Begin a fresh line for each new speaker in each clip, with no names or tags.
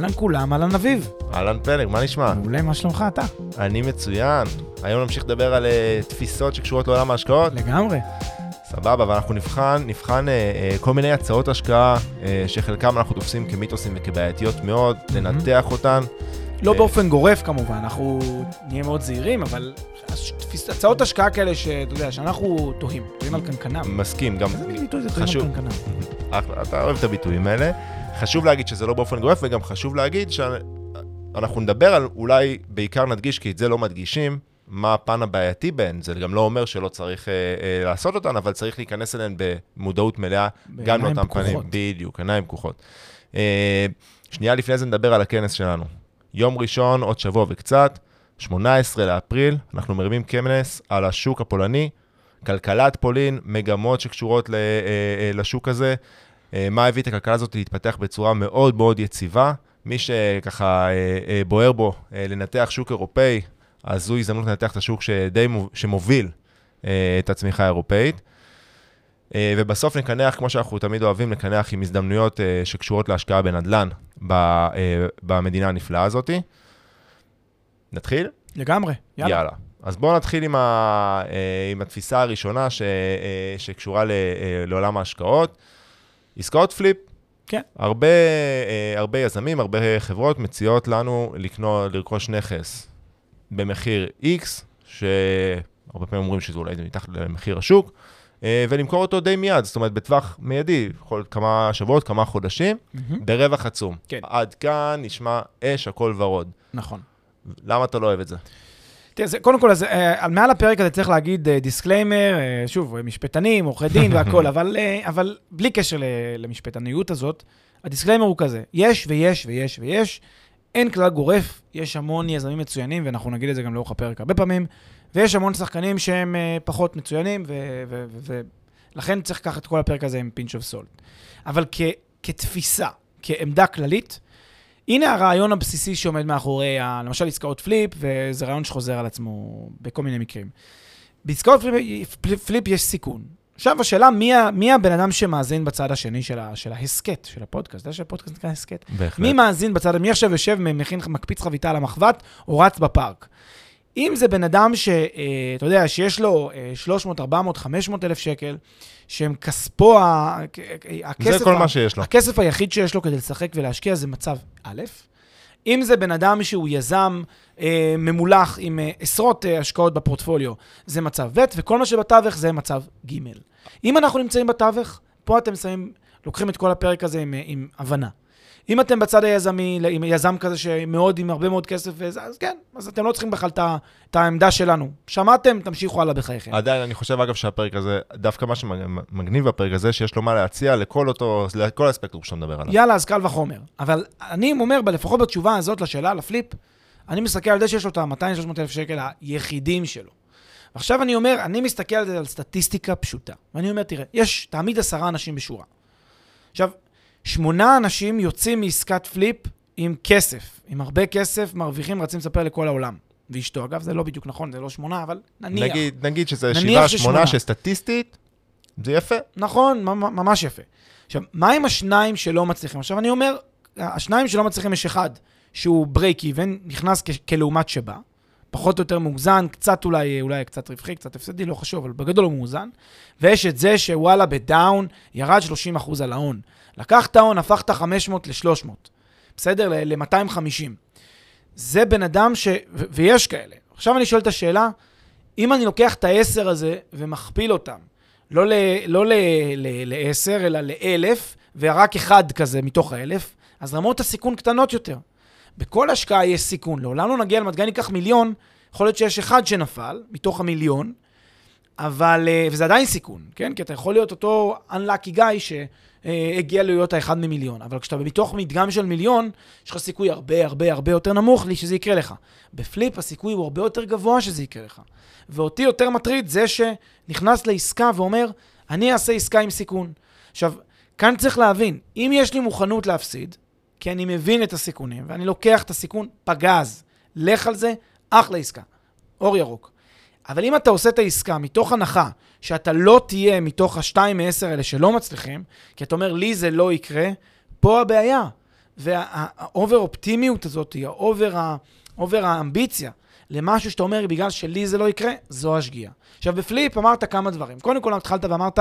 אהלן כולם, אהלן אביב.
אהלן פלג, מה נשמע?
מעולה, מה שלומך אתה?
אני מצוין. היום נמשיך לדבר על אה, תפיסות שקשורות לעולם ההשקעות.
לגמרי.
סבבה, ואנחנו נבחן, נבחן uh, uh, כל מיני הצעות השקעה uh, שחלקם אנחנו תופסים כמיתוסים וכבעייתיות מאוד, לנתח אותן.
לא באופן גורף כמובן, אנחנו נהיה מאוד זהירים, אבל תפיס- הצעות השקעה כאלה שאתה יודע, שאנחנו תוהים, תוהים על קנקנם.
מסכים, גם
איזה ביטוי זה תוהים. על קנקנם?
אתה אוהב את הביטויים האלה. חשוב להגיד שזה לא באופן גורף, וגם חשוב להגיד שאנחנו נדבר על, אולי בעיקר נדגיש, כי את זה לא מדגישים, מה הפן הבעייתי בהן. זה גם לא אומר שלא צריך אה, אה, לעשות אותן, אבל צריך להיכנס אליהן במודעות מלאה, גם לאותם פנים. בדיוק, עיניים פקוחות. אה, שנייה לפני זה נדבר על הכנס שלנו. יום ראשון, עוד שבוע וקצת, 18 לאפריל, אנחנו מרימים כנס על השוק הפולני, כלכלת פולין, מגמות שקשורות אה, אה, לשוק הזה, מה הביא את הכלכלה הזאת להתפתח בצורה מאוד מאוד יציבה. מי שככה אה, אה, בוער בו אה, לנתח שוק אירופאי, אז זו הזדמנות לנתח את השוק שדי מו- שמוביל אה, את הצמיחה האירופאית. אה, ובסוף נקנח, כמו שאנחנו תמיד אוהבים, נקנח עם הזדמנויות אה, שקשורות להשקעה בנדל"ן ב- אה, במדינה הנפלאה הזאת. נתחיל?
לגמרי, יאללה.
יאללה. אז בואו נתחיל עם, ה, אה, עם התפיסה הראשונה ש, אה, שקשורה ל, אה, לעולם ההשקעות. עסקאות flip.
כן.
הרבה, אה, הרבה יזמים, הרבה חברות מציעות לנו לקנות, לרכוש נכס במחיר X, שהרבה פעמים אומרים שזה אולי מתחת למחיר השוק, אה, ולמכור אותו די מיד, זאת אומרת בטווח מיידי, יכול כמה שבועות, כמה חודשים,
מהמם.
ברווח עצום.
כן.
עד כאן נשמע אש, הכל ורוד.
נכון.
למה אתה לא אוהב את זה?
תראה, זה- קודם כל, אז, אה, על מעל הפרק הזה צריך להגיד disclaimer, שוב, אה, משפטנים, עורכי דין והכול, אבל, אה, אבל בלי קשר ל- למשפטניות הזאת, ה disclaimer הוא כזה, יש ויש ויש ויש, אין כלל גורף, יש המון יזמים מצוינים, ואנחנו נגיד את זה גם לאורך הפרק הרבה פעמים, ויש המון שחקנים שהם אה, פחות מצוינים, ולכן צריך לקחת את כל הפרק הזה עם pinch of salt. אבל כ- כתפיסה, כעמדה כללית, הנה הרעיון הבסיסי שעומד מאחורי, ה- למשל עסקאות flip, וזה רעיון שחוזר על עצמו בכל מיני מקרים. בעסקאות flip, flip, יש סיכון. עכשיו השאלה, מי, מי הבן אדם שמאזין בצד השני של, ה, של ההסכת, של הפודקאסט? אתה יודע שהפודקאסט נקרא הסכת?
בהחלט.
מי מאזין בצד, מי עכשיו יושב, מכין, מקפיץ חביתה על המחבת, או רץ בפארק? אם זה בן אדם שאתה יודע, שיש לו אה, 300, 400, 500 אלף שקל, שהם כספו, ה- הכסף...
זה כל
ה-
מה שיש לו.
הכסף היחיד שיש לו כדי לשחק ולהשקיע זה מצב א', אם זה בן אדם שהוא יזם אה, ממולח עם אה, עשרות אה, השקעות בפורטפוליו, זה מצב ב', וכל מה שבתווך זה מצב ג'. אם אנחנו נמצאים בתווך, פה אתם שמים, לוקחים את כל הפרק הזה עם, אה, עם הבנה. אם אתם בצד היזמי, עם יזם כזה שמאוד, עם הרבה מאוד כסף, אז כן, אז אתם לא צריכים בכלל את העמדה שלנו. שמעתם, תמשיכו הלאה בחייכם.
עדיין, אני חושב, אגב, שהפרק הזה, דווקא מה שמגניב בפרק הזה, שיש לו מה להציע לכל אותו, לכל הספקטרום שאתה מדבר עליו.
יאללה, אז קל וחומר. אבל אני אומר, לפחות בתשובה הזאת לשאלה, לפליפ, אני מסתכל על זה שיש לו את ה-200-300 אלף שקל היחידים שלו. עכשיו אני אומר, אני מסתכל על זה על סטטיסטיקה פשוטה. ואני אומר, תראה, יש, תעמיד עשרה אנשים בשורה. עכשיו, שמונה אנשים יוצאים מעסקת פליפ עם כסף, עם הרבה כסף, מרוויחים, רצים לספר לכל העולם. ואשתו, אגב, זה לא בדיוק נכון, זה לא שמונה, אבל נניח.
נגיד, נגיד שזה שבעה. שמונה, שסטטיסטית, זה יפה.
נכון, ממ- ממש יפה. עכשיו, מה עם השניים שלא מצליחים? עכשיו, אני אומר, השניים שלא מצליחים יש אחד שהוא break even, נכנס כ- כלעומת שבא, פחות או יותר מאוזן, קצת אולי, אולי קצת רווחי, קצת הפסדי, לא חשוב, אבל בגדול הוא מאוזן. ויש את זה שוואלה, בדאון, ירד 30% על ההון. לקח את ההון, הפך את ה-500 ל-300. בסדר? ל-250. זה בן אדם ש... ו- ויש כאלה. עכשיו אני שואל את השאלה, אם אני לוקח את ה-10 הזה ומכפיל אותם, לא ל-10, לא ל- ל- ל- אלא ל-1,000, ורק אחד כזה מתוך ה-1,000, אז רמות הסיכון קטנות יותר. בכל השקעה יש סיכון. לעולם לא נגיע למדגן ייקח מיליון, יכול להיות שיש אחד שנפל מתוך המיליון, אבל, אה, וזה עדיין סיכון, כן? כי אתה יכול להיות אותו unlucky guy שהגיע להיות האחד ממיליון. אבל כשאתה מתוך מדגם של מיליון, יש לך סיכוי הרבה הרבה הרבה יותר נמוך לי שזה יקרה לך. בפליפ הסיכוי הוא הרבה יותר גבוה שזה יקרה לך. ואותי יותר מטריד זה שנכנס לעסקה ואומר, אני אעשה עסקה עם סיכון. עכשיו, כאן צריך להבין, אם יש לי מוכנות להפסיד, כי אני מבין את הסיכונים, ואני לוקח את הסיכון פגז, לך על זה, אחלה עסקה. אור ירוק. אבל אם אתה עושה את העסקה מתוך הנחה שאתה לא תהיה מתוך השתיים מעשר האלה שלא מצליחים, כי אתה אומר, לי זה לא יקרה, פה הבעיה. וה over אופטימיות הזאת, ה over האמביציה למשהו שאתה אומר, בגלל שלי זה לא יקרה, זו השגיאה. עכשיו, ב flip אמרת כמה דברים. קודם כל, התחלת ואמרת,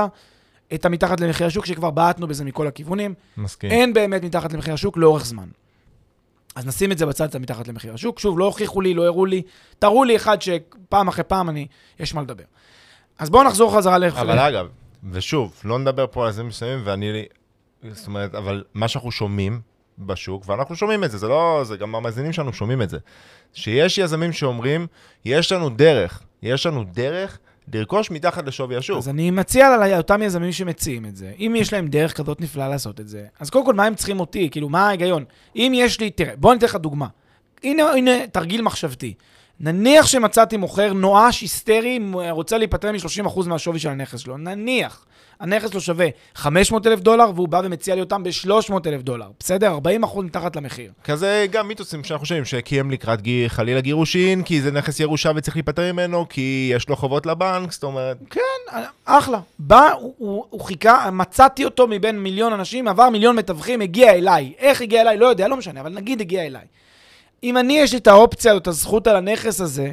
את המתחת למחיר השוק, שכבר בעטנו בזה מכל הכיוונים.
מסכים.
אין באמת מתחת למחיר השוק לאורך זמן. אז נשים את זה בצד, את המתחת למחיר השוק. שוב, לא הוכיחו לי, לא הראו לי, תראו לי אחד שפעם אחרי פעם אני, יש מה לדבר. אז בואו נחזור חזרה ל...
אבל אגב, ושוב, לא נדבר פה על זה מסוימים, ואני, זאת אומרת, אבל מה שאנחנו שומעים בשוק, ואנחנו שומעים את זה, זה לא, זה גם המאזינים שלנו שומעים את זה, שיש יזמים שאומרים, יש לנו דרך, יש לנו דרך לרכוש מתחת לשווי השוק.
אז אני מציע לאותם יזמים שמציעים את זה, אם יש להם דרך כזאת נפלאה לעשות את זה, אז קודם כל, מה הם צריכים אותי? כאילו, מה ההיגיון? אם יש לי, תראה, בוא ניתן לך דוגמה. הנה, הנה תרגיל מחשבתי. נניח שמצאתי מוכר נואש היסטרי, רוצה להיפטר מ-30% מהשווי של הנכס שלו. נניח. הנכס לא שווה 500 אלף דולר, והוא בא ומציע לי אותם ב-300 אלף דולר. בסדר? 40 אחוז מתחת למחיר.
כזה גם מיתוסים שאנחנו חושבים, שכי הם לקראת גיר, חלילה גירושין, כי זה נכס ירושה וצריך להיפטר ממנו, כי יש לו חובות לבנק, זאת אומרת...
כן, אחלה. בא, הוא, הוא, הוא חיכה, מצאתי אותו מבין מיליון אנשים, עבר מיליון מתווכים, הגיע אליי. איך הגיע אליי? לא יודע, לא משנה, אבל נגיד הגיע אליי. אם אני, יש לי את האופציה, את הזכות על הנכס הזה,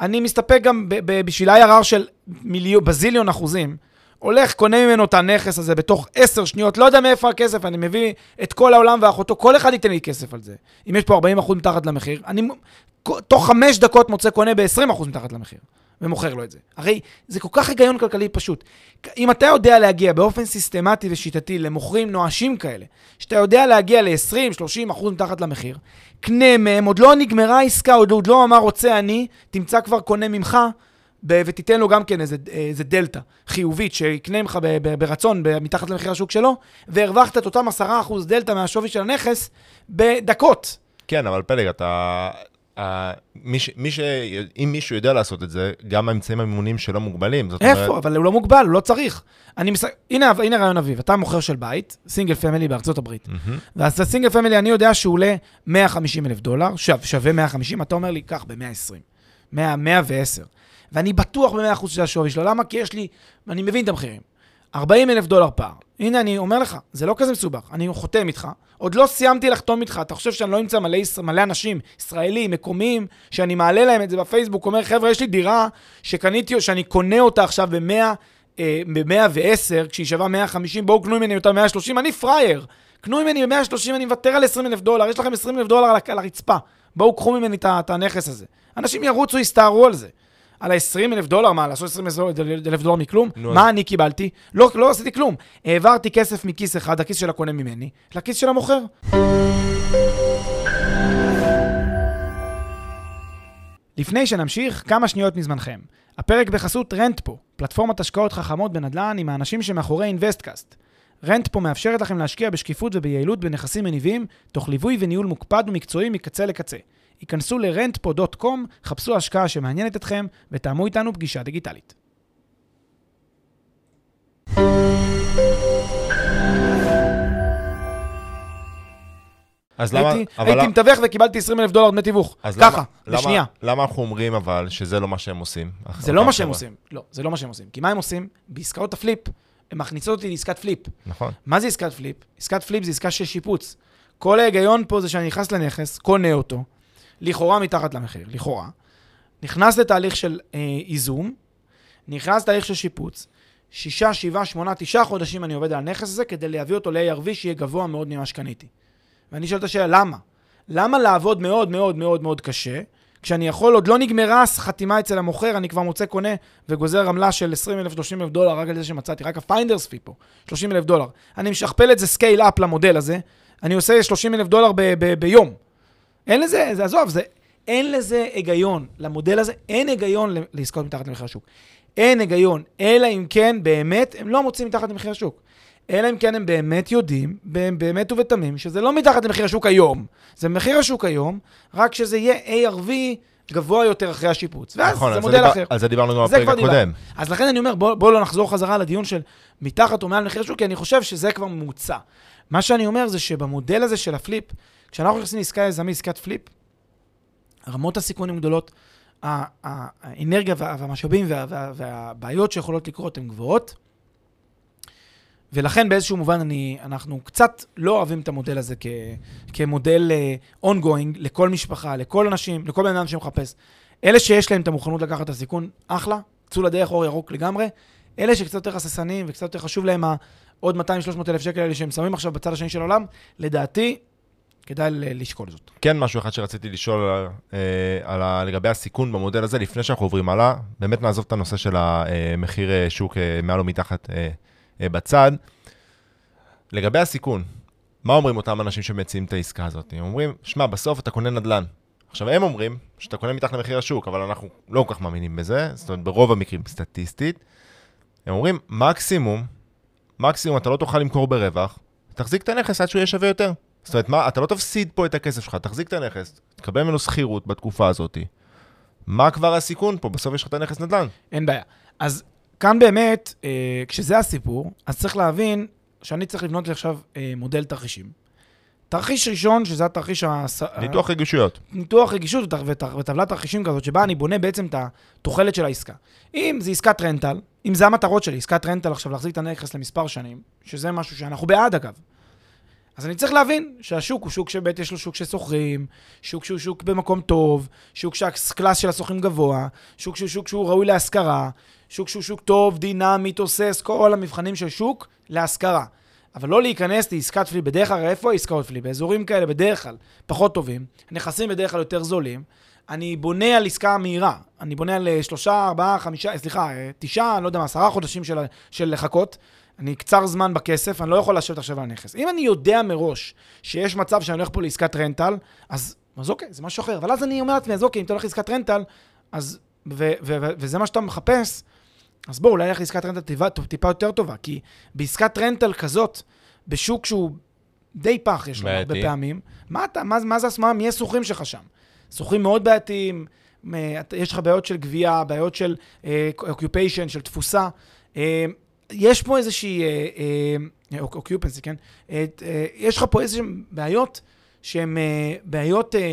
אני מסתפק גם בשביל IRR של מיליון, בזיליון אחוזים. הולך, קונה ממנו את הנכס הזה בתוך עשר שניות, לא יודע מאיפה הכסף, אני מביא את כל העולם ואחותו, כל אחד ייתן לי כסף על זה. אם יש פה 40% מתחת למחיר, אני תוך חמש דקות מוצא קונה ב-20% מתחת למחיר, ומוכר לו את זה. הרי זה כל כך היגיון כלכלי פשוט. אם אתה יודע להגיע באופן סיסטמטי ושיטתי למוכרים נואשים כאלה, שאתה יודע להגיע ל-20-30% מתחת למחיר, קנה מהם, עוד לא נגמרה העסקה, עוד, עוד לא אמר רוצה אני, תמצא כבר קונה ממך, ותיתן לו גם כן איזה, איזה דלתא חיובית שיקנה ממך ברצון מתחת למחיר השוק שלו, והרווחת את אותם 10% דלתא מהשווי של הנכס בדקות.
כן, אבל פלג, אתה... Uh, מי ש, מי ש, אם מישהו יודע לעשות את זה, גם האמצעים המימונים שלו מוגבלים.
זאת איפה? אומרת... אבל הוא לא מוגבל, הוא לא צריך. אני מס... הנה, הנה רעיון אביב, אתה מוכר של בית, single family בארצות הברית. Mm-hmm. ואז ה single family, אני יודע שהוא עולה 150 אלף דולר, שו, שווה 150, אתה אומר לי, קח ב-120, 100, 110. ואני בטוח ב-100% שזה השווי שלו. למה? כי יש לי, אני מבין את המחירים. 40 אלף דולר פער. הנה, אני אומר לך, זה לא כזה מסובך. אני חותם איתך. עוד לא סיימתי לחתום איתך. אתה חושב שאני לא אמצא מלא, מלא אנשים, ישראלים, מקומיים, שאני מעלה להם את זה בפייסבוק, אומר, חבר'ה, יש לי דירה שקניתי, שאני קונה אותה עכשיו ב-100, אה, ב-110, כשהיא שווה 150, בואו קנו ממני אותה 130, אני פראייר. קנו ממני ב-130, אני מוותר על 20 אלף דולר, יש לכם 20 אלף דולר על הרצפה. בואו קחו ממני את הנכס הזה. אנשים ירוצו, יסתערו על זה. על ה-20 אלף דולר, מה, לעשות 20 אלף דולר מכלום? נו, מה. אני קיבלתי? לא, לא עשיתי כלום. העברתי כסף מכיס אחד, הכיס של הקונה ממני, לכיס של המוכר. לפני שנמשיך, כמה שניות מזמנכם. הפרק בחסות Rentpo, פלטפורמת השקעות חכמות בנדל"ן עם האנשים שמאחורי אינווסטקאסט. Rentpo מאפשרת לכם להשקיע בשקיפות וביעילות בנכסים מניבים, תוך ליווי וניהול מוקפד ומקצועי מקצה לקצה. היכנסו ל-rentpo.com, חפשו השקעה שמעניינת אתכם ותתאמו איתנו פגישה דיגיטלית.
אז למה...
הייתי, אבל הייתי מתווך וקיבלתי 20 אלף דולר דמי תיווך. ככה,
למה,
בשנייה.
למה אנחנו אומרים אבל שזה לא מה שהם עושים?
זה לא מה שהם עושים. לא, זה לא מה שהם עושים. כי מה הם עושים? בעסקאות ה flip, הם מכניסות אותי לעסקת flip.
נכון.
מה זה עסקת flip? עסקת flip זה עסקה של שיפוץ. כל ההיגיון פה זה שאני נכנס לנכס, קונה אותו, לכאורה מתחת למחיר, לכאורה, נכנס לתהליך של אה, ייזום, נכנס לתהליך של שיפוץ, שישה, שבעה, שמונה, תשעה חודשים אני עובד על הנכס הזה כדי להביא אותו ל-ARV שיהיה גבוה מאוד ממה שקניתי. ואני שואל את השאלה, למה? למה לעבוד מאוד מאוד מאוד מאוד קשה, כשאני יכול, עוד לא נגמרה חתימה אצל המוכר, אני כבר מוצא קונה וגוזר עמלה של 20 אלף, 30 אלף דולר רק על זה שמצאתי, רק ה finder's fee פה, 30 אלף דולר. אני משכפל את זה scale up למודל הזה, אני עושה 30 אלף דולר ב- ב- ביום. אין לזה, זה עזוב, זה, אין לזה היגיון. למודל הזה אין היגיון לעסקאות מתחת למחיר השוק. אין היגיון, אלא אם כן באמת הם לא מוצאים מתחת למחיר השוק. אלא אם כן הם באמת יודעים, באמת ובתמים, שזה לא מתחת למחיר השוק היום. זה מחיר השוק היום, רק שזה יהיה ARV גבוה יותר אחרי השיפוץ. ואז
נכון,
זה מודל
דיבר-
אחר.
על זה דיברנו גם
זה
בפרק. הקודם.
אז לכן אני אומר, בואו בוא לא נחזור חזרה לדיון של מתחת או מעל מחיר השוק, כי אני חושב שזה כבר ממוצע. מה שאני אומר זה שבמודל הזה של ה flip, כשאנחנו נכנסים לעסקה יזמית, עסקת flip, רמות הסיכונים גדולות, האנרגיה וה- והמשאבים וה- וה- והבעיות שיכולות לקרות הן גבוהות, ולכן באיזשהו מובן אני, אנחנו קצת לא אוהבים את המודל הזה כ, כמודל uh, לכל משפחה, לכל אנשים, לכל בן אדם שמחפש. אלה שיש להם את המוכנות לקחת את הסיכון, אחלה, צאו לדרך אור ירוק לגמרי. אלה שקצת יותר הססנים וקצת יותר חשוב להם העוד 200-300 אלף שקל האלה שהם שמים עכשיו בצד השני של העולם, לדעתי, כדאי לשקול זאת.
כן, משהו אחד שרציתי לשאול אה, על ה, לגבי הסיכון במודל הזה, לפני שאנחנו עוברים הלאה, באמת נעזוב את הנושא של המחיר אה, שוק אה, מעל או מתחת אה, אה, בצד. לגבי הסיכון, מה אומרים אותם אנשים שמציעים את העסקה הזאת? הם אומרים, שמע, בסוף אתה קונה נדל"ן. עכשיו, הם אומרים שאתה קונה מתחת למחיר השוק, אבל אנחנו לא כל כך מאמינים בזה, זאת אומרת, ברוב המקרים סטטיסטית. הם אומרים, מקסימום, מקסימום אתה לא תוכל למכור ברווח, תחזיק את הנכס עד שהוא יהיה שווה יותר. זאת אומרת, מה, אתה לא תפסיד פה את הכסף שלך, תחזיק את הנכס, תקבל ממנו שכירות בתקופה הזאת. מה כבר הסיכון פה? בסוף יש לך את הנכס נדל"ן.
אין בעיה. אז כאן באמת, אה, כשזה הסיפור, אז צריך להבין שאני צריך לבנות לי עכשיו אה, מודל תרחישים. תרחיש ראשון, שזה התרחיש... הס...
ניתוח רגישויות.
ניתוח רגישות וט- וט- וטבלת תרחישים כזאת, שבה אני בונה בעצם את התוחלת של העסקה. אם זה עסקת רנטל, אם זה המטרות שלי, עסקת רנטל עכשיו להחזיק את הנכס למספר שנים, שזה משהו שאנחנו בעד אגב. אז אני צריך להבין שהשוק הוא שוק שבאמת יש לו שוק של שוכרים, שוק שהוא שוק במקום טוב, שוק שה class של השוכרים גבוה, שוק שהוא שוק שהוא ראוי להשכרה, שוק שהוא שוק טוב, דינמי, תוסס, כל המבחנים של שוק להשכרה. אבל לא להיכנס לעסקת flip. בדרך כלל, איפה העסקאות flip? באזורים כאלה בדרך כלל פחות טובים, נכסים בדרך כלל יותר זולים. אני בונה על עסקה מהירה. אני בונה על אה, שלושה, ארבעה, חמישה, סליחה, אה, תשעה, לא יודע מה, עשרה חודשים של, של לחכות. אני קצר זמן בכסף, אני לא יכול לשבת עכשיו על הנכס. אם אני יודע מראש שיש מצב שאני הולך פה לעסקת rental, אז, אז אוקיי, זה משהו אחר. אבל אז אני אומר לעצמי, אז אוקיי, אם אתה הולך לעסקת rental, אז, ו, ו, ו, וזה מה שאתה מחפש, אז בואו, אולי נלך לעסקת rental טיפה, טיפה יותר טובה. כי בעסקת rental כזאת, בשוק שהוא די פח, יש לנו הרבה. פעמים, מה אתה, מה, מה זה, מה, מי השוכרים שלך שם? שוכרים מאוד בעייתיים, אתה- יש לך בעיות של גבייה, בעיות של occupation, של תפוסה. אה, יש פה איזושהי, אוקיופנסי, כן? אה, אה, יש לך פה איזשהן בעיות שהן אה, בעיות אה, אה,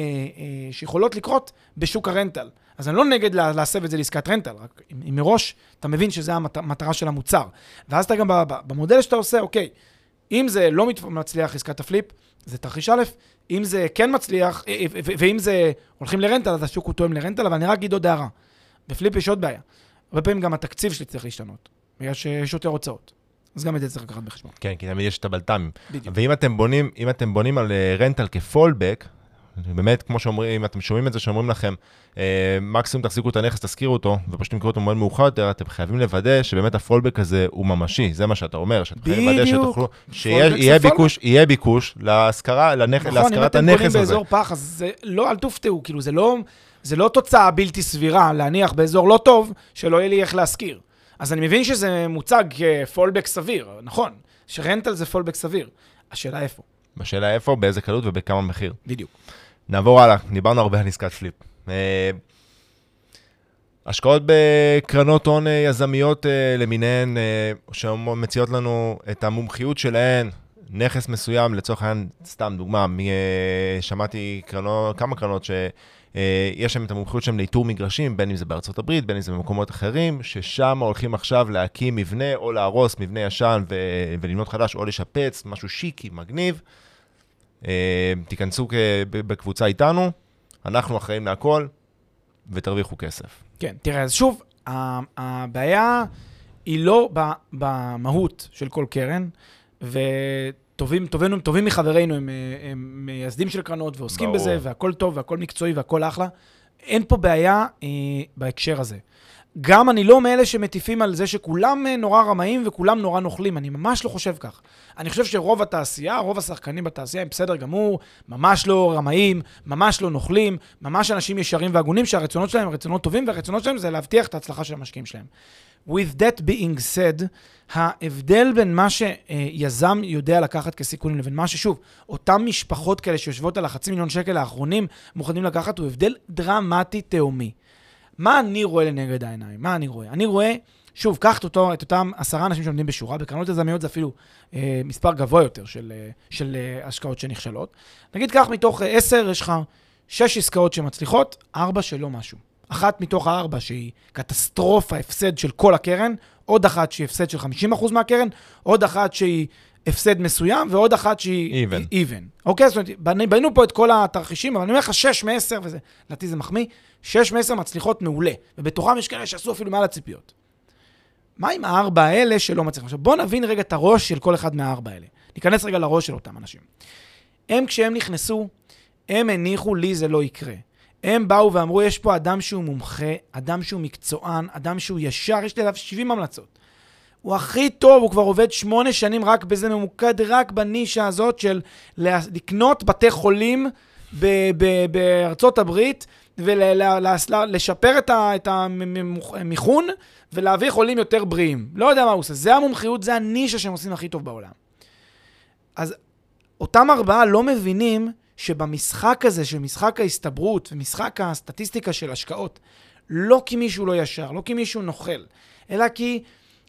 שיכולות לקרות בשוק הרנטל. אז אני לא נגד לה- להסב את זה לעסקת רנטל, רק אם מראש אתה מבין שזו המטרה של המוצר. ואז אתה גם במודל שאתה עושה, אוקיי, אם זה לא מצליח עסקת הפליפ, זה תרחיש א', אם זה כן מצליח, אה, אה, ואם זה הולכים לרנטל, אז השוק הוא תואם לרנטל, אבל אני רק אגיד עוד הערה. בפליפ יש עוד בעיה. הרבה פעמים גם התקציב שלי צריך להשתנות, בגלל שיש יותר הוצאות. אז גם את זה צריך לקחת בחשבון.
כן, כי תמיד יש את הבלת"מים.
בדיוק.
ואם אתם בונים, אם אתם בונים על אה, רנטל כפולבק, באמת, כמו שאומרים, אם אתם שומעים את זה, שאומרים לכם, אה, מקסימום תחזיקו את הנכס, תשכירו אותו, ופשוט תמכרו אותו במועד מאוחר יותר, אתם חייבים לוודא שבאמת הפולבק הזה הוא ממשי, זה מה שאתה אומר, שאתם חייבים לוודא. שתוכלו, שיהיה. ביקוש, יהיה ביקוש להשכרה, לנכ-
נכון, אם
להשכרת
אתם קונים
הנכס הזה.
באזור פח, אז זה לא, אל תופתעו, כאילו, זה לא, זה לא תוצאה בלתי סבירה להניח באזור לא טוב, שלא יהיה לי איך להשכיר. אז אני מבין שזה מוצג כפולבק סביר, נכון, שרנטל זה פולבק סביר. השאלה איפה,
בשאלה איפה, באיזה קלות ובכמה מחיר.
בדיוק.
נעבור הלאה, דיברנו הרבה על עסקת פליפ. אה, השקעות בקרנות הון אה, יזמיות אה, למיניהן, אה, שמציעות לנו את המומחיות שלהן, נכס מסוים, לצורך העניין, סתם דוגמה, אה, שמעתי קרנות, כמה קרנות שיש להם את המומחיות שלהם לאיתור מגרשים, בין אם זה בארצות הברית, בין אם זה במקומות אחרים, ששם הולכים עכשיו להקים מבנה או להרוס מבנה ישן ו- ולבנות חדש, או לשפץ, משהו שיקי, מגניב. אה, תיכנסו בקבוצה איתנו, אנחנו אחראים להכל, ותרוויחו כסף.
כן, תראה, אז שוב, הבעיה היא לא במהות של כל קרן, וטובים טובים, טובים מחברינו הם, אה, הם מייסדים של קרנות ועוסקים
ברור.
בזה, והכל טוב והכל מקצועי והכל אחלה. אין פה בעיה אה, בהקשר הזה. גם אני לא מאלה שמטיפים על זה שכולם אה, נורא רמאים וכולם נורא נוכלים, אני ממש לא חושב כך. אני חושב שרוב התעשייה, רוב השחקנים בתעשייה הם בסדר גמור, ממש לא רמאים, ממש לא נוכלים, ממש אנשים ישרים והגונים, שהרצונות שלהם הם רצונות טובים, והרצונות שלהם זה להבטיח את ההצלחה של המשקיעים שלהם. With that being said, ההבדל בין מה שיזם יודע לקחת כסיכונים לבין מה ששוב, אותן משפחות כאלה שיושבות על החצי מיליון שקל האחרונים מוכנים לקחת, הוא הבדל דרמטי תהומי. מה אני רואה לנגד העיניים? מה אני רואה? אני רואה, שוב, קח אותו, את אותם עשרה אנשים שעומדים בשורה, בקרנות יזמיות זה אפילו אה, מספר גבוה יותר של, אה, של אה, השקעות שנכשלות. נגיד, קח מתוך אה, עשר, יש לך שש עסקאות שמצליחות, ארבע שלא משהו. אחת מתוך הארבע שהיא קטסטרופה, הפסד של כל הקרן, עוד אחת שהיא הפסד של 50% מהקרן, עוד אחת שהיא הפסד מסוים, ועוד אחת שהיא...
Even.
even. אוקיי? זאת אומרת, בנ- בנינו פה את כל התרחישים, אבל אני אומר לך 6 מ-10, וזה, לדעתי זה מחמיא, 6 מ-10 מצליחות מעולה, ובתוכם יש כאלה שעשו אפילו מעל הציפיות. מה עם הארבע האלה שלא מצליחים? עכשיו, בואו נבין רגע את הראש של כל אחד מהארבע האלה. ניכנס רגע לראש של אותם אנשים. הם, כשהם נכנסו, הם הניחו לי זה לא יקרה. הם באו ואמרו, יש פה אדם שהוא מומחה, אדם שהוא מקצוען, אדם שהוא ישר, יש לי עליו 70 המלצות. הוא הכי טוב, הוא כבר עובד שמונה שנים רק בזה, ממוקד רק בנישה הזאת של לקנות בתי חולים בארצות הברית ולשפר ה- את המיכון ולהביא חולים יותר בריאים. לא יודע מה הוא עושה, זה המומחיות, זה הנישה שהם עושים הכי טוב בעולם. אז אותם ארבעה לא מבינים שבמשחק הזה, של משחק ההסתברות ומשחק הסטטיסטיקה של השקעות, לא כי מישהו לא ישר, לא כי מישהו נוכל, אלא כי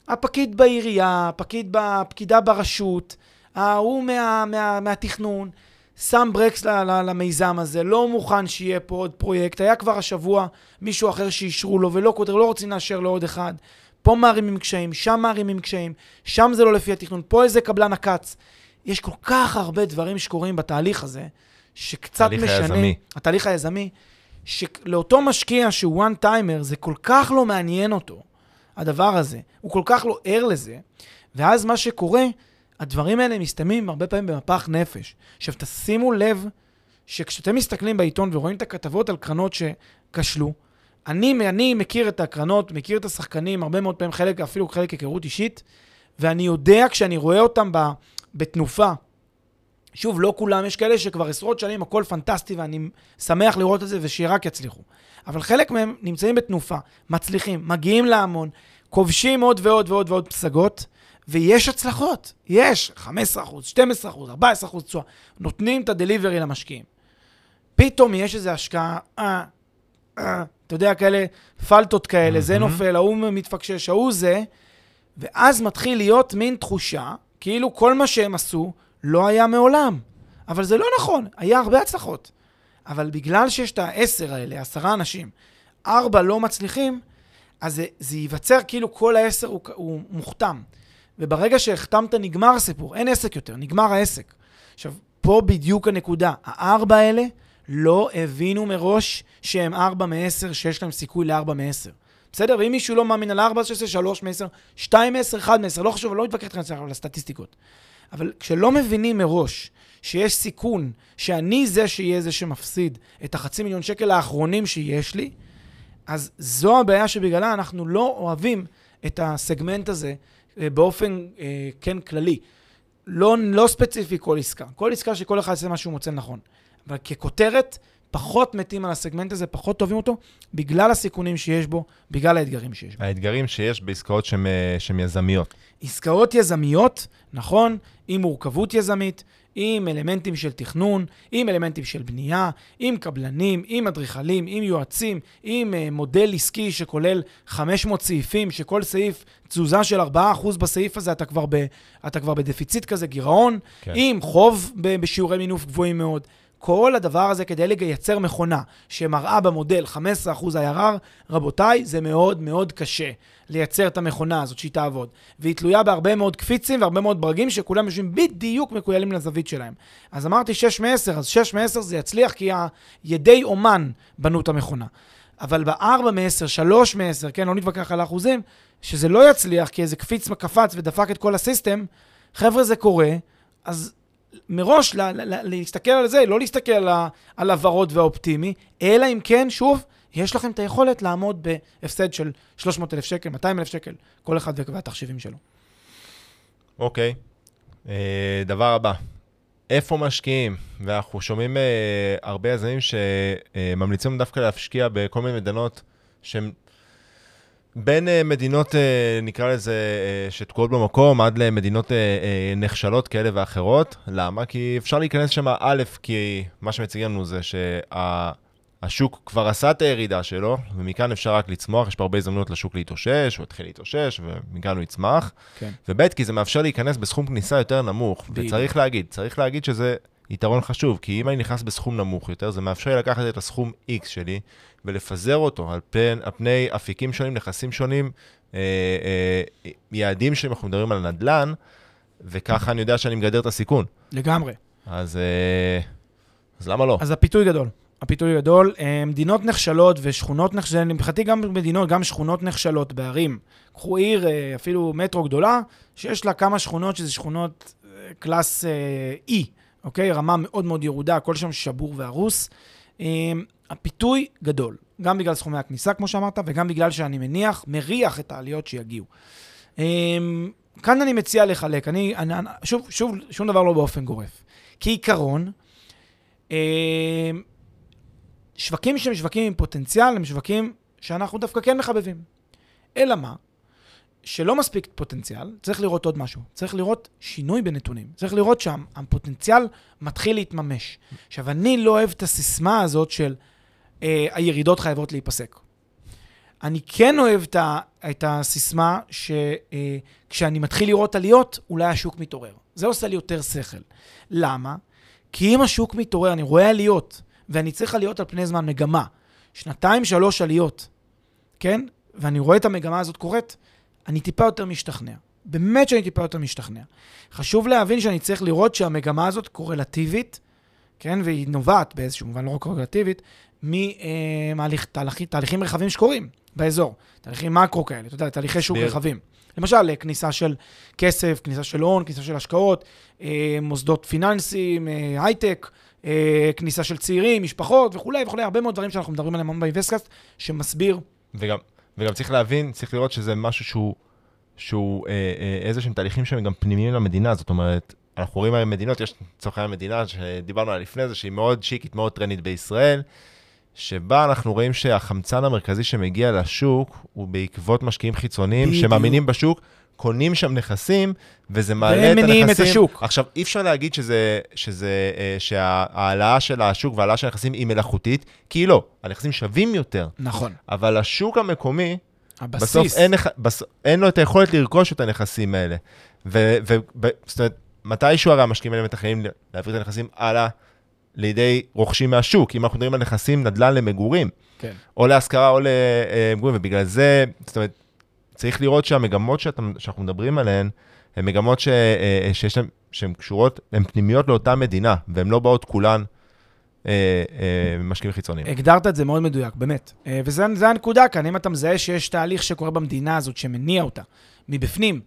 הפקיד בעירייה, הפקיד בפקידה ברשות, ההוא מה, מה, מהתכנון, שם ברקס למיזם הזה, לא מוכן שיהיה פה עוד פרויקט. היה כבר השבוע מישהו אחר שאישרו לו ולא קודר, לא רוצים לאשר לו עוד אחד. פה מערימים קשיים, שם מערימים קשיים, שם זה לא לפי התכנון, פה איזה קבלן עקץ. יש כל כך הרבה דברים שקורים בתהליך הזה, שקצת משנה...
היזמי.
התהליך היזמי, שלאותו משקיע שהוא one timer, זה כל כך לא מעניין אותו, הדבר הזה. הוא כל כך לא ער לזה, ואז מה שקורה, הדברים האלה מסתיימים הרבה פעמים במפח נפש. עכשיו, תשימו לב שכשאתם מסתכלים בעיתון ורואים את הכתבות על קרנות שכשלו, אני, אני מכיר את הקרנות, מכיר את השחקנים, הרבה מאוד פעמים חלק, אפילו חלק היכרות אישית, ואני יודע כשאני רואה אותם ב, בתנופה, שוב, לא כולם, יש כאלה שכבר עשרות שנים הכל פנטסטי ואני שמח לראות את זה ושרק יצליחו. אבל חלק מהם נמצאים בתנופה, מצליחים, מגיעים להמון, כובשים עוד ועוד ועוד ועוד פסגות, ויש הצלחות, יש 15%, 12%, 14% תשואה, נותנים את הדליברי למשקיעים. פתאום יש איזו השקעה, אה, אה, אתה יודע, כאלה פלטות כאלה, זה
מהמם.
נופל, ההוא מתפקשש, ההוא זה, ואז מתחיל להיות מין תחושה, כאילו כל מה שהם עשו לא היה מעולם. אבל זה לא נכון, היה הרבה הצלחות. אבל בגלל שיש את העשר האלה, עשרה אנשים, ארבע לא מצליחים, אז זה, זה ייווצר כאילו כל העשר הוא, הוא מוכתם. וברגע שהחתמת, נגמר הסיפור, אין עסק יותר, נגמר העסק. עכשיו, פה בדיוק הנקודה. הארבע האלה לא הבינו מראש שהם ארבע מעשר, שיש להם סיכוי לארבע מעשר. בסדר? ואם מישהו לא מאמין על ארבע, שיעשה שלוש מעשר, שתיים מעשר, אחד מעשר, לא חשוב, אני לא מתווכח עכשיו על הסטטיסטיקות. אבל כשלא מבינים מראש שיש סיכון שאני זה שיהיה זה שמפסיד את החצי מיליון שקל האחרונים שיש לי, אז זו הבעיה שבגללה אנחנו לא אוהבים את הסגמנט הזה באופן, אה, כן, כללי. לא, לא ספציפי כל עסקה. כל עסקה שכל אחד יעשה מה שהוא מוצא נכון. אבל ככותרת, פחות מתים על הסגמנט הזה, פחות אוהבים אותו, בגלל הסיכונים שיש בו, בגלל האתגרים שיש בו.
האתגרים שיש בעסקאות שהן אה, שהן יזמיות.
עסקאות יזמיות, נכון, עם מורכבות יזמית, עם אלמנטים של תכנון, עם אלמנטים של בנייה, עם קבלנים, עם אדריכלים, עם יועצים, עם uh, מודל עסקי שכולל 500 סעיפים, שכל סעיף, תזוזה של 4% בסעיף הזה, אתה כבר, ב, אתה כבר בדפיציט כזה, גירעון,
כן.
עם חוב ב- בשיעורי מינוף גבוהים מאוד. כל הדבר הזה כדי לייצר מכונה שמראה במודל 15% IRR, רבותיי, זה מאוד מאוד קשה לייצר את המכונה הזאת שהיא תעבוד. והיא תלויה בהרבה מאוד קפיצים והרבה מאוד ברגים שכולם יושבים בדיוק מקוילים לזווית שלהם. אז אמרתי 6 מ-10, אז 6 מ-10 זה יצליח כי הידי אומן בנו את המכונה. אבל ב-4 מ-10, 3 מ-10, כן, לא נתווכח על האחוזים, שזה לא יצליח כי איזה קפיץ קפץ ודפק את כל הסיסטם, חבר'ה, זה קורה, אז מראש לה, לה, לה, להסתכל על זה, לא להסתכל על, על הוורוד והאופטימי, אלא אם כן, שוב, יש לכם את היכולת לעמוד בהפסד של 300,000 שקל, 200,000 שקל, כל אחד והתחשיבים שלו.
אוקיי. אה, דבר הבא, איפה משקיעים? ואנחנו שומעים אה, הרבה יזמים שממליצים דווקא להשקיע בכל מיני מדינות שהן בין אה, מדינות, אה, נקרא לזה, אה, שתקועות במקום, עד למדינות נחשלות כאלה ואחרות. למה? כי אפשר להיכנס שם, א', כי מה שמציגים לנו זה שהשוק כבר עשה את הירידה שלו, ומכאן אפשר רק לצמוח, יש פה הרבה הזדמנויות לשוק להתאושש, הוא יתחיל להתאושש, ומכאן הוא יצמח.
כן.
וב', כי זה מאפשר להיכנס בסכום כניסה יותר נמוך.
בדיוק.
וצריך להגיד, צריך להגיד שזה יתרון חשוב, כי אם אני נכנס בסכום נמוך יותר, זה מאפשר לי לקחת את הסכום X שלי ולפזר אותו על פני, על פני אפיקים שונים, נכסים שונים, אה, אה, יעדים שונים, אנחנו מדברים על נדל"ן, וככה אני יודע שאני מגדר את הסיכון.
לגמרי.
אז, אה, אז למה לא?
אז הפיתוי גדול. הפיתוי גדול. אה, מדינות נחשלות ושכונות נחשלות, מבחינתי גם מדינות, גם שכונות נחשלות בערים. קחו עיר, אה, אפילו מטרו גדולה, שיש לה כמה שכונות שזה שכונות אה, קלאס אה, E, אוקיי? רמה מאוד מאוד ירודה, הכל שם שבור והרוס. אה, הפיתוי גדול, גם בגלל סכומי הכניסה, כמו שאמרת, וגם בגלל שאני מניח, מריח את העליות שיגיעו. אה, כאן אני מציע לחלק, אני, אני, שוב, שוב, שום דבר לא באופן גורף. כעיקרון, אה, שווקים שהם שווקים עם פוטנציאל, הם שווקים שאנחנו דווקא כן מחבבים. אלא מה? שלא מספיק פוטנציאל, צריך לראות עוד משהו. צריך לראות שינוי בנתונים. צריך לראות שהפוטנציאל מתחיל להתממש. עכשיו, אני לא אוהב את הסיסמה הזאת של אה, הירידות חייבות להיפסק. אני כן אוהב את, ה, את הסיסמה שכשאני מתחיל לראות עליות, אולי השוק מתעורר. זה עושה לי יותר שכל. למה? כי אם השוק מתעורר, אני רואה עליות, ואני צריך עליות על פני זמן, מגמה, שנתיים, שלוש עליות, כן? ואני רואה את המגמה הזאת קורית, אני טיפה יותר משתכנע. באמת שאני טיפה יותר משתכנע. חשוב להבין שאני צריך לראות שהמגמה הזאת קורלטיבית, כן? והיא נובעת באיזשהו מובן, לא רק קורלטיבית, מתהליכים רחבים שקורים באזור. תהליכים מקרו כאלה, אתה יודע, תהליכי שוק. רחבים. למשל, אה, כניסה של כסף, כניסה של הון, כניסה של השקעות, אה, מוסדות פיננסיים, אה, הייטק, אה, כניסה של צעירים, משפחות וכולי וכולי, הרבה מאוד דברים שאנחנו מדברים עליהם היום באינבסטקאסט, שמסביר,
וגם, וגם צריך להבין, צריך לראות שזה משהו שהוא, שהוא אה, אה, איזה שהם תהליכים שהם גם פנימיים למדינה, זאת אומרת, אנחנו רואים היום מדינות, יש לצורך העניין מדינה שדיברנו עליה לפני זה, שהיא מאוד שיקית, מאוד טרנית בישראל, שבה אנחנו רואים שהחמצן המרכזי שמגיע לשוק הוא בעקבות משקיעים חיצוניים
בדיוק.
שמאמינים בשוק, קונים שם נכסים, וזה מעלה את
והם
הנכסים.
מניעים את השוק.
עכשיו, אי אפשר להגיד שזה, שזה, אה, שההעלאה של השוק וההעלאה של הנכסים היא מלאכותית, כי היא לא, הנכסים שווים יותר.
נכון,
אבל השוק המקומי,
הבסיס.
בסוף אין, בס... אין לו את היכולת לרכוש את הנכסים האלה. ו... ו... ב- זאת אומרת, מתישהו הרי המשקיעים האלה מתכננים להעביר את הנכסים הלאה לידי רוכשים מהשוק. אם אנחנו מדברים על נכסים נדל"ן למגורים,
כן.
או להשכרה או למגורים, ובגלל זה, זאת אומרת, צריך לראות שהמגמות שאתה, שאנחנו מדברים עליהן, הן מגמות ש... אה, שיש להן, שהן קשורות, הן פנימיות לאותה מדינה, והן לא באות כולן אה, אה, ממשקיעים חיצוניים.
הגדרת את זה מאוד מדויק, באמת. אה, זה הנקודה כאן, אם אתה מזהה שיש תהליך שקורה במדינה הזאת שמניע אותה מבפנים, אה,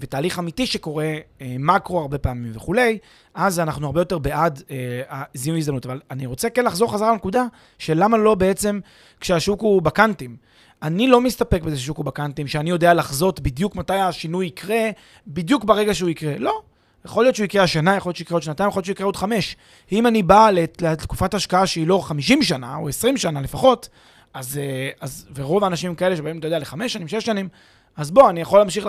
ותהליך אמיתי שקורה, אה, מקרו הרבה פעמים וכולי, אז אנחנו הרבה יותר בעד אה, זיהוי הזדמנות. אבל אני רוצה כן לחזור חזרה לנקודה של למה לא בעצם כשהשוק הוא בקאנטים. אני לא מסתפק בזה ששוק הוא בקאנטים, שאני יודע לחזות בדיוק מתי השינוי יקרה, בדיוק ברגע שהוא יקרה. לא. יכול להיות שהוא יקרה השנה, יכול להיות שהוא יקרה עוד שנתיים, יכול להיות שהוא יקרה עוד חמש. אם אני בא לת- לתקופת השקעה שהיא לא 50 שנה, או 20 שנה לפחות, אז, אה, אז ורוב האנשים כאלה שבאים, אתה יודע, לחמש שנים, שש שנים, אז בוא, אני יכול להמשיך,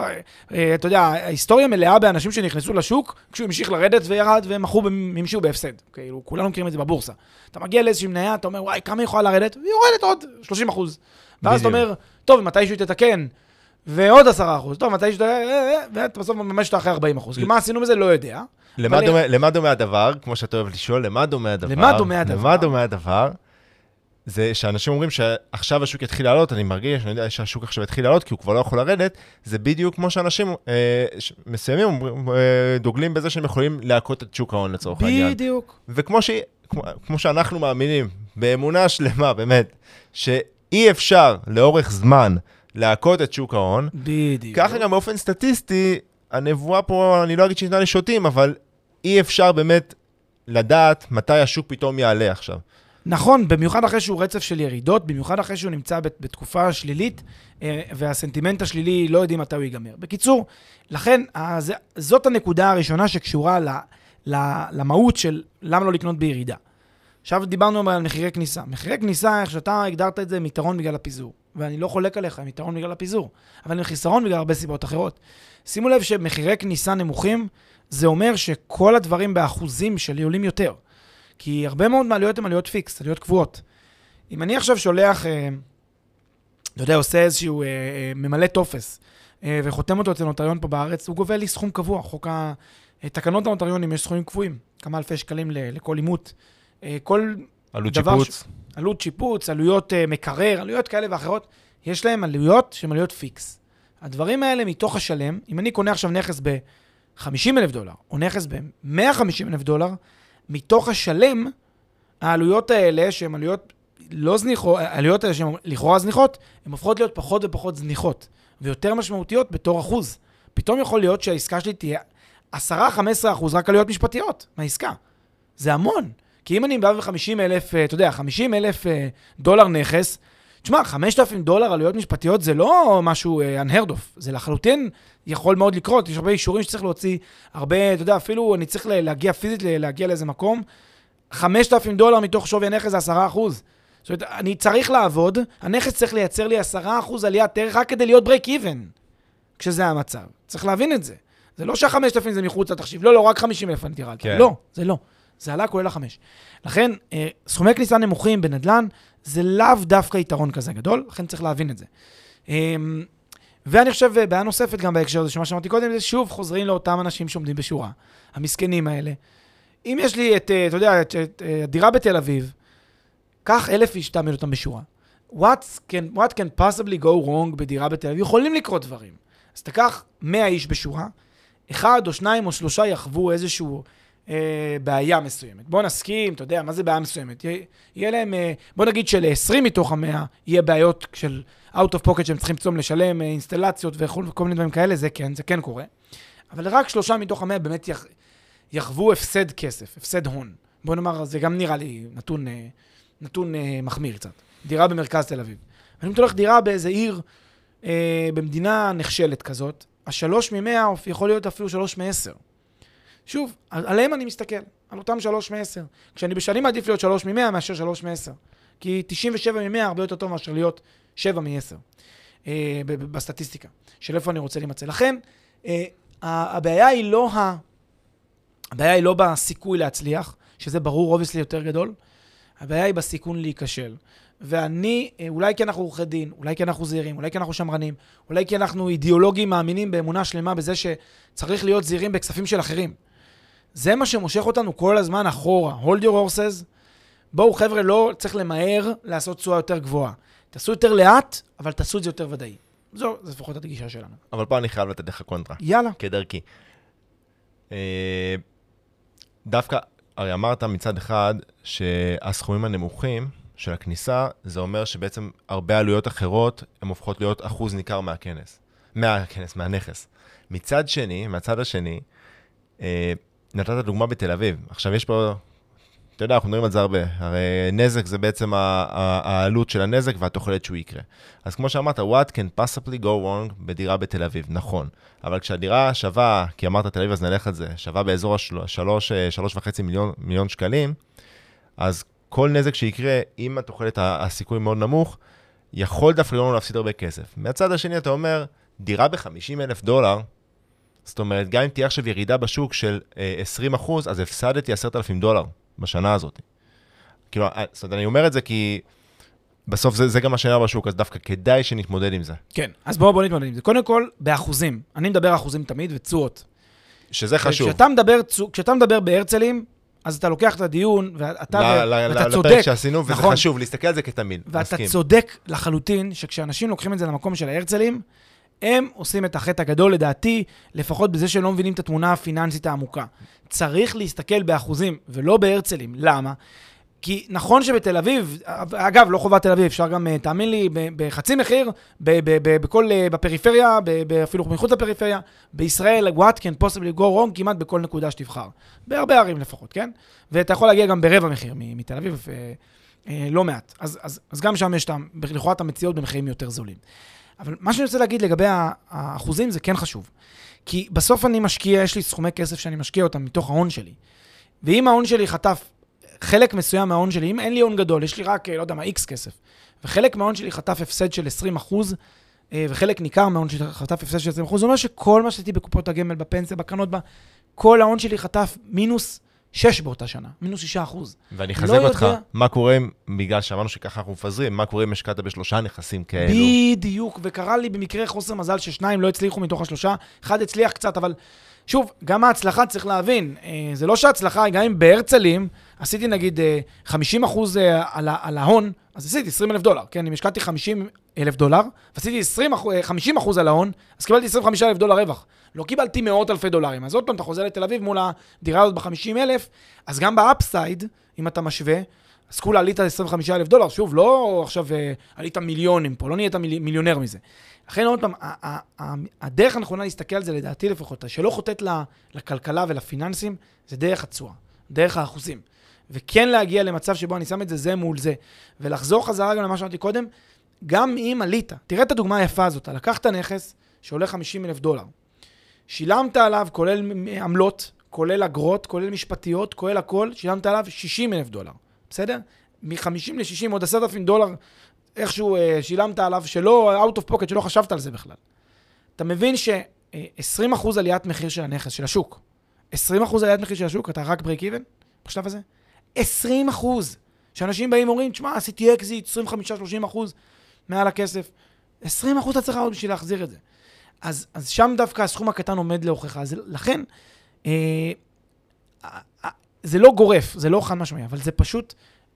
אה, אתה יודע, ההיסטוריה מלאה באנשים שנכנסו לשוק, כשהוא המשיך לרדת וירד, והם מכרו, המשיכו בהפסד. כאילו, כולנו מכירים את זה בבורסה. אתה מגיע לאיזושהי מניה, אתה אומר, וואי, כמה היא יכולה לרדת? והיא יורדת עוד 30 אחוז. ואז אתה. אומר, טוב, מתישהו תתקן, ועוד 10 אחוז, טוב, מתישהו, ת- אה, אה, ואתה בסוף מממש אותה אחרי 40 אחוז. כי מה עשינו בזה? לא יודע.
למה
אבל-
דומה, למה דומה הדבר, כמו שאתה אוהב לשאול, למה דומה הדבר?
למה דומה הדבר?
זה שאנשים אומרים שעכשיו השוק יתחיל לעלות, אני מרגיש, אני יודע שהשוק עכשיו יתחיל לעלות, כי הוא כבר לא יכול לרדת, זה בדיוק כמו שאנשים אה, מסוימים אומרים, אה, דוגלים בזה שהם יכולים להכות את שוק ההון לצורך העניין.
בדיוק.
וכמו ש... כמו, כמו שאנחנו מאמינים, באמונה שלמה, באמת, שאי אפשר לאורך זמן להכות את שוק ההון,
בדיוק.
ככה גם באופן סטטיסטי, הנבואה פה, אני לא אגיד שניתנה לשוטים, אבל אי אפשר באמת לדעת מתי השוק פתאום יעלה עכשיו.
נכון, במיוחד אחרי שהוא רצף של ירידות, במיוחד אחרי שהוא נמצא בת- בתקופה שלילית, אה, והסנטימנט השלילי לא יודעים מתי הוא ייגמר. בקיצור, לכן, אה, זה- זאת הנקודה הראשונה שקשורה ל, ל, למהות של למה לא לקנות בירידה. עכשיו דיברנו על מחירי כניסה. מחירי כניסה, איך שאתה הגדרת את זה, הם יתרון בגלל הפיזור. ואני לא חולק עליך, הם יתרון בגלל הפיזור. אבל הם חיסרון בגלל הרבה סיבות אחרות. שימו לב שמחירי כניסה נמוכים, זה אומר שכל הדברים באחוזים שלי עולים יותר. כי הרבה מאוד מהעלויות הן עלויות fix, עלויות קבועות. אם אני עכשיו שולח, אה, אתה יודע, עושה איזשהו, אה, אה, ממלא טופס, וחותם אותו אצל נוטריון פה בארץ, הוא גובה לי סכום קבוע. חוק ה... אה, תקנות הנוטריונים יש סכומים קבועים, כמה אלפי שקלים לכל אימות. אה, כל
עלות
דבר
שיפוץ.
עלות שיפוץ, עלויות מקרר, עלויות כאלה ואחרות, יש להם עלויות שהן עלויות fix. הדברים האלה מתוך השלם, אם אני קונה עכשיו נכס ב-50 אלף דולר, או נכס ב-150 אלף דולר, מתוך השלם, העלויות האלה, שהן עלויות לא זניחות, העלויות האלה שהן לכאורה זניחות, הן הופכות להיות פחות ופחות זניחות, ויותר משמעותיות בתור אחוז. פתאום יכול להיות שהעסקה שלי תהיה 10-15 אחוז רק עלויות משפטיות מהעסקה. זה המון. כי אם אני בא ב-50 אלף, אה, אתה יודע, 50 אלף אה, דולר נכס, תשמע, 5,000 דולר עלויות משפטיות זה לא משהו אה, unheard of, זה לחלוטין יכול מאוד לקרות, יש הרבה אישורים שצריך להוציא, הרבה, אתה יודע, אפילו אני צריך להגיע פיזית, להגיע לאיזה מקום, 5,000 דולר מתוך שווי הנכס זה 10 אחוז. זאת אומרת, אני צריך לעבוד, הנכס צריך לייצר לי 10 אחוז עליית ערך רק כדי להיות break even, כשזה המצב. צריך להבין את זה. זה לא שה-5,000 זה מחוץ לתחשיב, לא, לא, רק 50 אלף אני תירלת.
כן.
לא, זה לא. זה עלה כולל החמש. לכן, אה, סכומי כניסה נמוכים בנדל"ן, זה לאו דווקא יתרון כזה גדול, לכן צריך להבין את זה. אה, ואני חושב, אה, בעיה נוספת גם בהקשר הזה, שמה שאמרתי קודם, זה שוב חוזרים לאותם אנשים שעומדים בשורה, המסכנים האלה. אם יש לי את, אה, אתה יודע, את, את אה, הדירה בתל אביב, קח אלף איש, תעמיד אותם בשורה. What can, what can possibly go wrong בדירה בתל אביב? יכולים לקרות דברים. אז תקח 100 איש בשורה, אחד או שניים או שלושה יחוו איזשהו אה, בעיה מסוימת. בוא נסכים, אתה יודע, מה זה בעיה מסוימת? יהיה, יהיה להם, אה, בוא נגיד של-20 מתוך המאה, יהיה בעיות של out of pocket שהם צריכים פתאום לשלם, אה, אינסטלציות וכל וכל מיני דברים כאלה, זה כן, זה כן קורה. אבל רק שלושה מתוך המאה באמת יח, יחוו הפסד כסף, הפסד הון. בוא נאמר, זה גם נראה לי נתון, אה, נתון אה, מחמיר קצת. דירה במרכז תל אביב. אתה הולך דירה באיזה עיר, אה, במדינה נחשלת כזאת, השלוש ממאה יכול להיות אפילו שלוש מעשר. שוב, על- עליהם אני מסתכל, על אותם שלוש מעשר. כשאני בשנים מעדיף להיות שלוש ממאה מאשר שלוש מעשר. כי 97 ממאה הרבה יותר טוב מאשר להיות שבע מעשר. אה, ב- ב- בסטטיסטיקה, של איפה אני רוצה להימצא. לכן, אה, הבעיה היא לא ה... הבעיה היא לא בסיכוי להצליח, שזה ברור, obviously יותר גדול, הבעיה היא בסיכון להיכשל. ואני, אה, אולי כי אנחנו עורכי דין, אולי כי אנחנו זהירים, אולי כי אנחנו שמרנים, אולי כי אנחנו אידיאולוגים מאמינים באמונה שלמה בזה שצריך להיות זהירים בכספים של אחרים. זה מה שמושך אותנו כל הזמן אחורה. hold your horses. בואו חבר'ה, לא צריך למהר לעשות תשואה יותר גבוהה. תעשו יותר לאט, אבל תעשו את זה יותר ודאי. זו, זו לפחות הגישה שלנו.
אבל פה אני חייב לתת לך קונטרה,
יאללה.
כדרכי. אה, דווקא, הרי אמרת מצד אחד שהסכומים הנמוכים של הכניסה, זה אומר שבעצם הרבה עלויות אחרות, הן הופכות להיות אחוז ניכר מהכנס. מהכנס, מהנכס. מצד שני, מהצד השני, אה, נתת דוגמה בתל אביב. עכשיו יש פה, אתה יודע, אנחנו מדברים על זה הרבה. הרי נזק זה בעצם העלות של הנזק והתוחלת שהוא יקרה. אז כמו שאמרת, what can possibly go wrong בדירה בתל אביב, נכון. אבל כשהדירה שווה, כי אמרת תל אביב אז נלך על זה, שווה באזור השלוש, אה, שלוש וחצי מיליון, מיליון שקלים, אז כל נזק שיקרה, אם התוחלת, הסיכוי מאוד נמוך, יכול דווקא לנו להפסיד הרבה כסף. מהצד השני אתה אומר, דירה ב-50 אלף דולר, זאת אומרת, גם אם תהיה עכשיו ירידה בשוק של אה, 20 אחוז, אז הפסדתי 10,000 דולר בשנה הזאת. כאילו, אה, זאת אומרת, אני אומר את זה כי בסוף זה, זה גם מה שנראה בשוק, אז דווקא כדאי שנתמודד עם זה.
כן. אז בואו בוא נתמודד עם זה. קודם כל, באחוזים. אני מדבר אחוזים תמיד ותשואות.
שזה חשוב.
כשאתה מדבר, כשאתה מדבר בהרצלים, אז אתה לוקח את הדיון, ואתה,
ל- ל-
ואתה
ל-
צודק,
לפרק שעשינו, וזה
נכון.
חשוב, להסתכל על זה כתמיד.
ואתה
מסכים.
צודק לחלוטין שכשאנשים לוקחים את זה למקום של ההרצלים, הם עושים את החטא הגדול, לדעתי, לפחות בזה שהם לא מבינים את התמונה הפיננסית העמוקה. צריך להסתכל באחוזים ולא בהרצלים. למה? כי נכון שבתל אביב, אגב, לא חובת תל אביב, אפשר גם, אה, תאמין לי, בחצי מחיר, בכל, אה, בפריפריה, אפילו מחוץ לפריפריה, בישראל, what can possibly go wrong, כמעט בכל נקודה שתבחר. בהרבה ערים לפחות, כן? ואתה יכול להגיע גם ברבע מחיר מתל אביב, אה, לא מעט. אז, אז, אז גם שם יש, לכאורה את המציאות במחירים יותר זולים. אבל מה שאני רוצה להגיד לגבי האחוזים, זה כן חשוב. כי בסוף אני משקיע, יש לי סכומי כסף שאני משקיע אותם מתוך ההון שלי. ואם ההון שלי חטף חלק מסוים מההון שלי, אם אין לי הון גדול, יש לי רק, אה, לא יודע מה, איקס כסף, וחלק מההון שלי חטף הפסד של 20 אחוז, אה, וחלק ניכר מההון שלי חטף הפסד של 20 אחוז, זה אומר שכל מה שעשיתי בקופות הגמל, בפנסיה, בקרנות, כל ההון שלי חטף מינוס 6 באותה שנה, מינוס 6 אחוז.
ואני
לא
אחזק אותך,
יודע.
מה קורה, אם- בגלל שאמרנו שככה אנחנו מפזרים, מה קורה אם השקעת בשלושה נכסים כאלו?
בדיוק, וקרה לי במקרה חוסר מזל ששניים לא הצליחו מתוך השלושה, אחד הצליח קצת, אבל שוב, גם ההצלחה צריך להבין, אה, זה לא שההצלחה, גם אם בהרצלים עשיתי נגיד אה, 50 אחוז אה, על, על ההון, אז עשיתי 20 אלף דולר, כן? אם השקעתי 50 אלף דולר, ועשיתי 20, אחוז- אה, 50 אחוז על ההון, אז קיבלתי 25 אלף דולר רווח. לא קיבלתי מאות אלפי דולרים. אז עוד פעם, אתה חוזר לתל אביב מול הדירה הזאת ב-50 אלף, אז גם ב upside, אם אתה משווה, אז כולה עלית 25 אלף דולר, שוב, לא עכשיו אה, עלית מיליונים פה, לא נהיית מיל, מיליונר מזה. לכן עוד פעם, הדרך הנכונה להסתכל על זה, לדעתי לפחות, שלא חוטאת לכלכלה ולפיננסים, זה דרך התשואה, דרך האחוזים. וכן להגיע למצב שבו אני שם את זה זה מול זה, ולחזור חזרה גם למה שאמרתי קודם, גם אם עלית, תראה את הדוגמה היפה הזאת, לקחת נכס שעולה 50 אלף דולר, שילמת עליו, כולל עמלות, כולל אגרות, כולל משפטיות, כולל הכל, שילמת עליו 60 אלף דולר, בסדר? מ-50 ל-60, עוד 10,000 דולר איכשהו אה, שילמת עליו, שלא, out of pocket, שלא חשבת על זה בכלל. אתה מבין ש-20% עליית מחיר של הנכס, של השוק, 20% עליית מחיר של השוק, אתה רק break even בשלב הזה? 20 אחוז. שאנשים באים ואומרים, תשמע, עשיתי אקזיט, 25-30 אחוז מעל הכסף. 20 אחוז אתה צריך עוד בשביל להחזיר את זה. אז, אז שם דווקא הסכום הקטן עומד להוכחה. אז לכן, אה, אה, אה, זה לא גורף, זה לא חד משמעי, אבל זה פשוט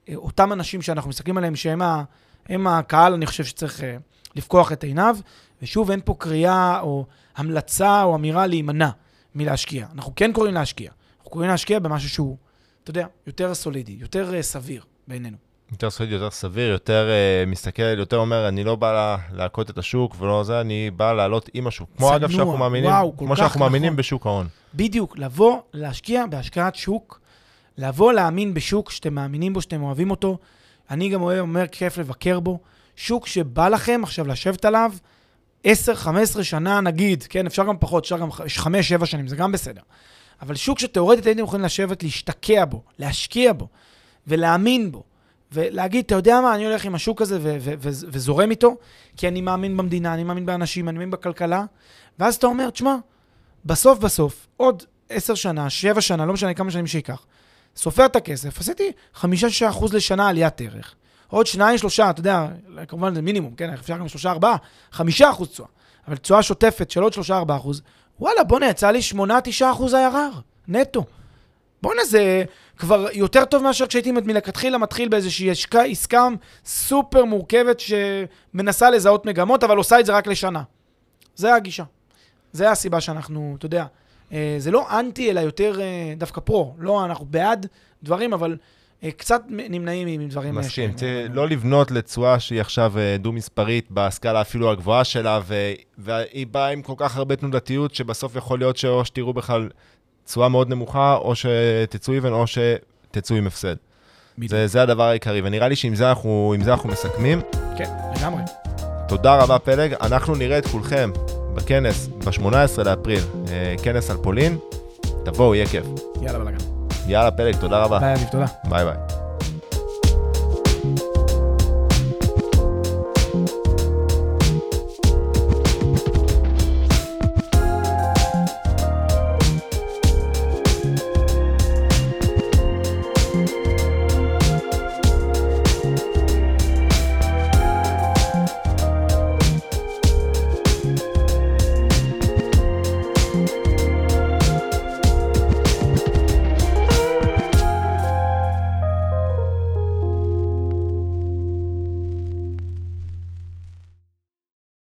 אה, אותם אנשים שאנחנו מסתכלים עליהם, שהם ה, הם הקהל, אני חושב שצריך אה, לפקוח את עיניו. ושוב, אין פה קריאה או המלצה או אמירה להימנע מלהשקיע. אנחנו כן קוראים להשקיע. אנחנו קוראים להשקיע במשהו שהוא, אתה יודע, יותר סולידי, יותר אה, סביר בעינינו.
יותר סולידי, יותר סביר, יותר uh, מסתכל, יותר אומר, אני לא בא לה- להכות את השוק ולא זה, אני בא לעלות עם השוק. כמו אגב שאנחנו מאמינים,
וואו,
כמו שאנחנו מאמינים
נכון.
בשוק ההון.
בדיוק, לבוא, להשקיע בהשקעת שוק, לבוא להאמין בשוק שאתם מאמינים בו, שאתם אוהבים אותו. אני גם אוהב, אומר, כיף לבקר בו. שוק שבא לכם עכשיו לשבת עליו 10-15 שנה נגיד, כן, אפשר גם פחות, אפשר גם 5-7 שנים, זה גם בסדר. אבל שוק שתאורטית הייתם יכולים לשבת, להשתקע בו, להשקיע בו, ולהאמין בו, ולהגיד, אתה יודע מה, אני הולך עם השוק הזה ו- ו- ו- וזורם איתו, כי אני מאמין במדינה, אני מאמין באנשים, אני מאמין בכלכלה, ואז אתה אומר, תשמע, בסוף בסוף, עוד 10 שנה, 7 שנה, לא משנה כמה שנים שייקח, סופר את הכסף, עשיתי 5-6% לשנה עליית ערך. עוד 2-3, אתה יודע, כמובן זה מינימום, כן, אפשר גם 3-4, 5% תשואה. אבל תשואה שוטפת של עוד 3-4 אחוז, וואלה, בוא'נה, יצא לי 8-9 אחוז IRR, נטו. בוא'נה, זה כבר יותר טוב מאשר כשהייתי מלכתחילה מתחיל באיזושהי עסקה, עסקה סופר מורכבת שמנסה לזהות מגמות, אבל עושה את זה רק לשנה. זה הגישה. זה הסיבה שאנחנו, אתה יודע, אה, זה לא אנטי, אלא יותר אה, דווקא פרו. לא, אנחנו בעד דברים, אבל אה, קצת נמנעים מדברים... אה,
מסכים. צריך לא לבנות לתשואה שהיא עכשיו דו-מספרית בסקאלה אפילו הגבוהה שלה, והיא באה עם כל כך הרבה תנודתיות, שבסוף יכול להיות שאו שתראו בכלל תשואה מאוד נמוכה, או שתצאו איבן, או שתצאו עם הפסד. זה, זה הדבר העיקרי, ונראה לי שעם זה אנחנו, זה אנחנו מסכמים.
כן, לגמרי.
תודה רבה, פלג. אנחנו נראה את כולכם בכנס ב-18 לאפריל, אה, כנס על פולין. תבואו, יהיה כיף.
יאללה, בלאגן.
יאללה, פלג, תודה רבה.
ביי, אביב, תודה.
ביי ביי.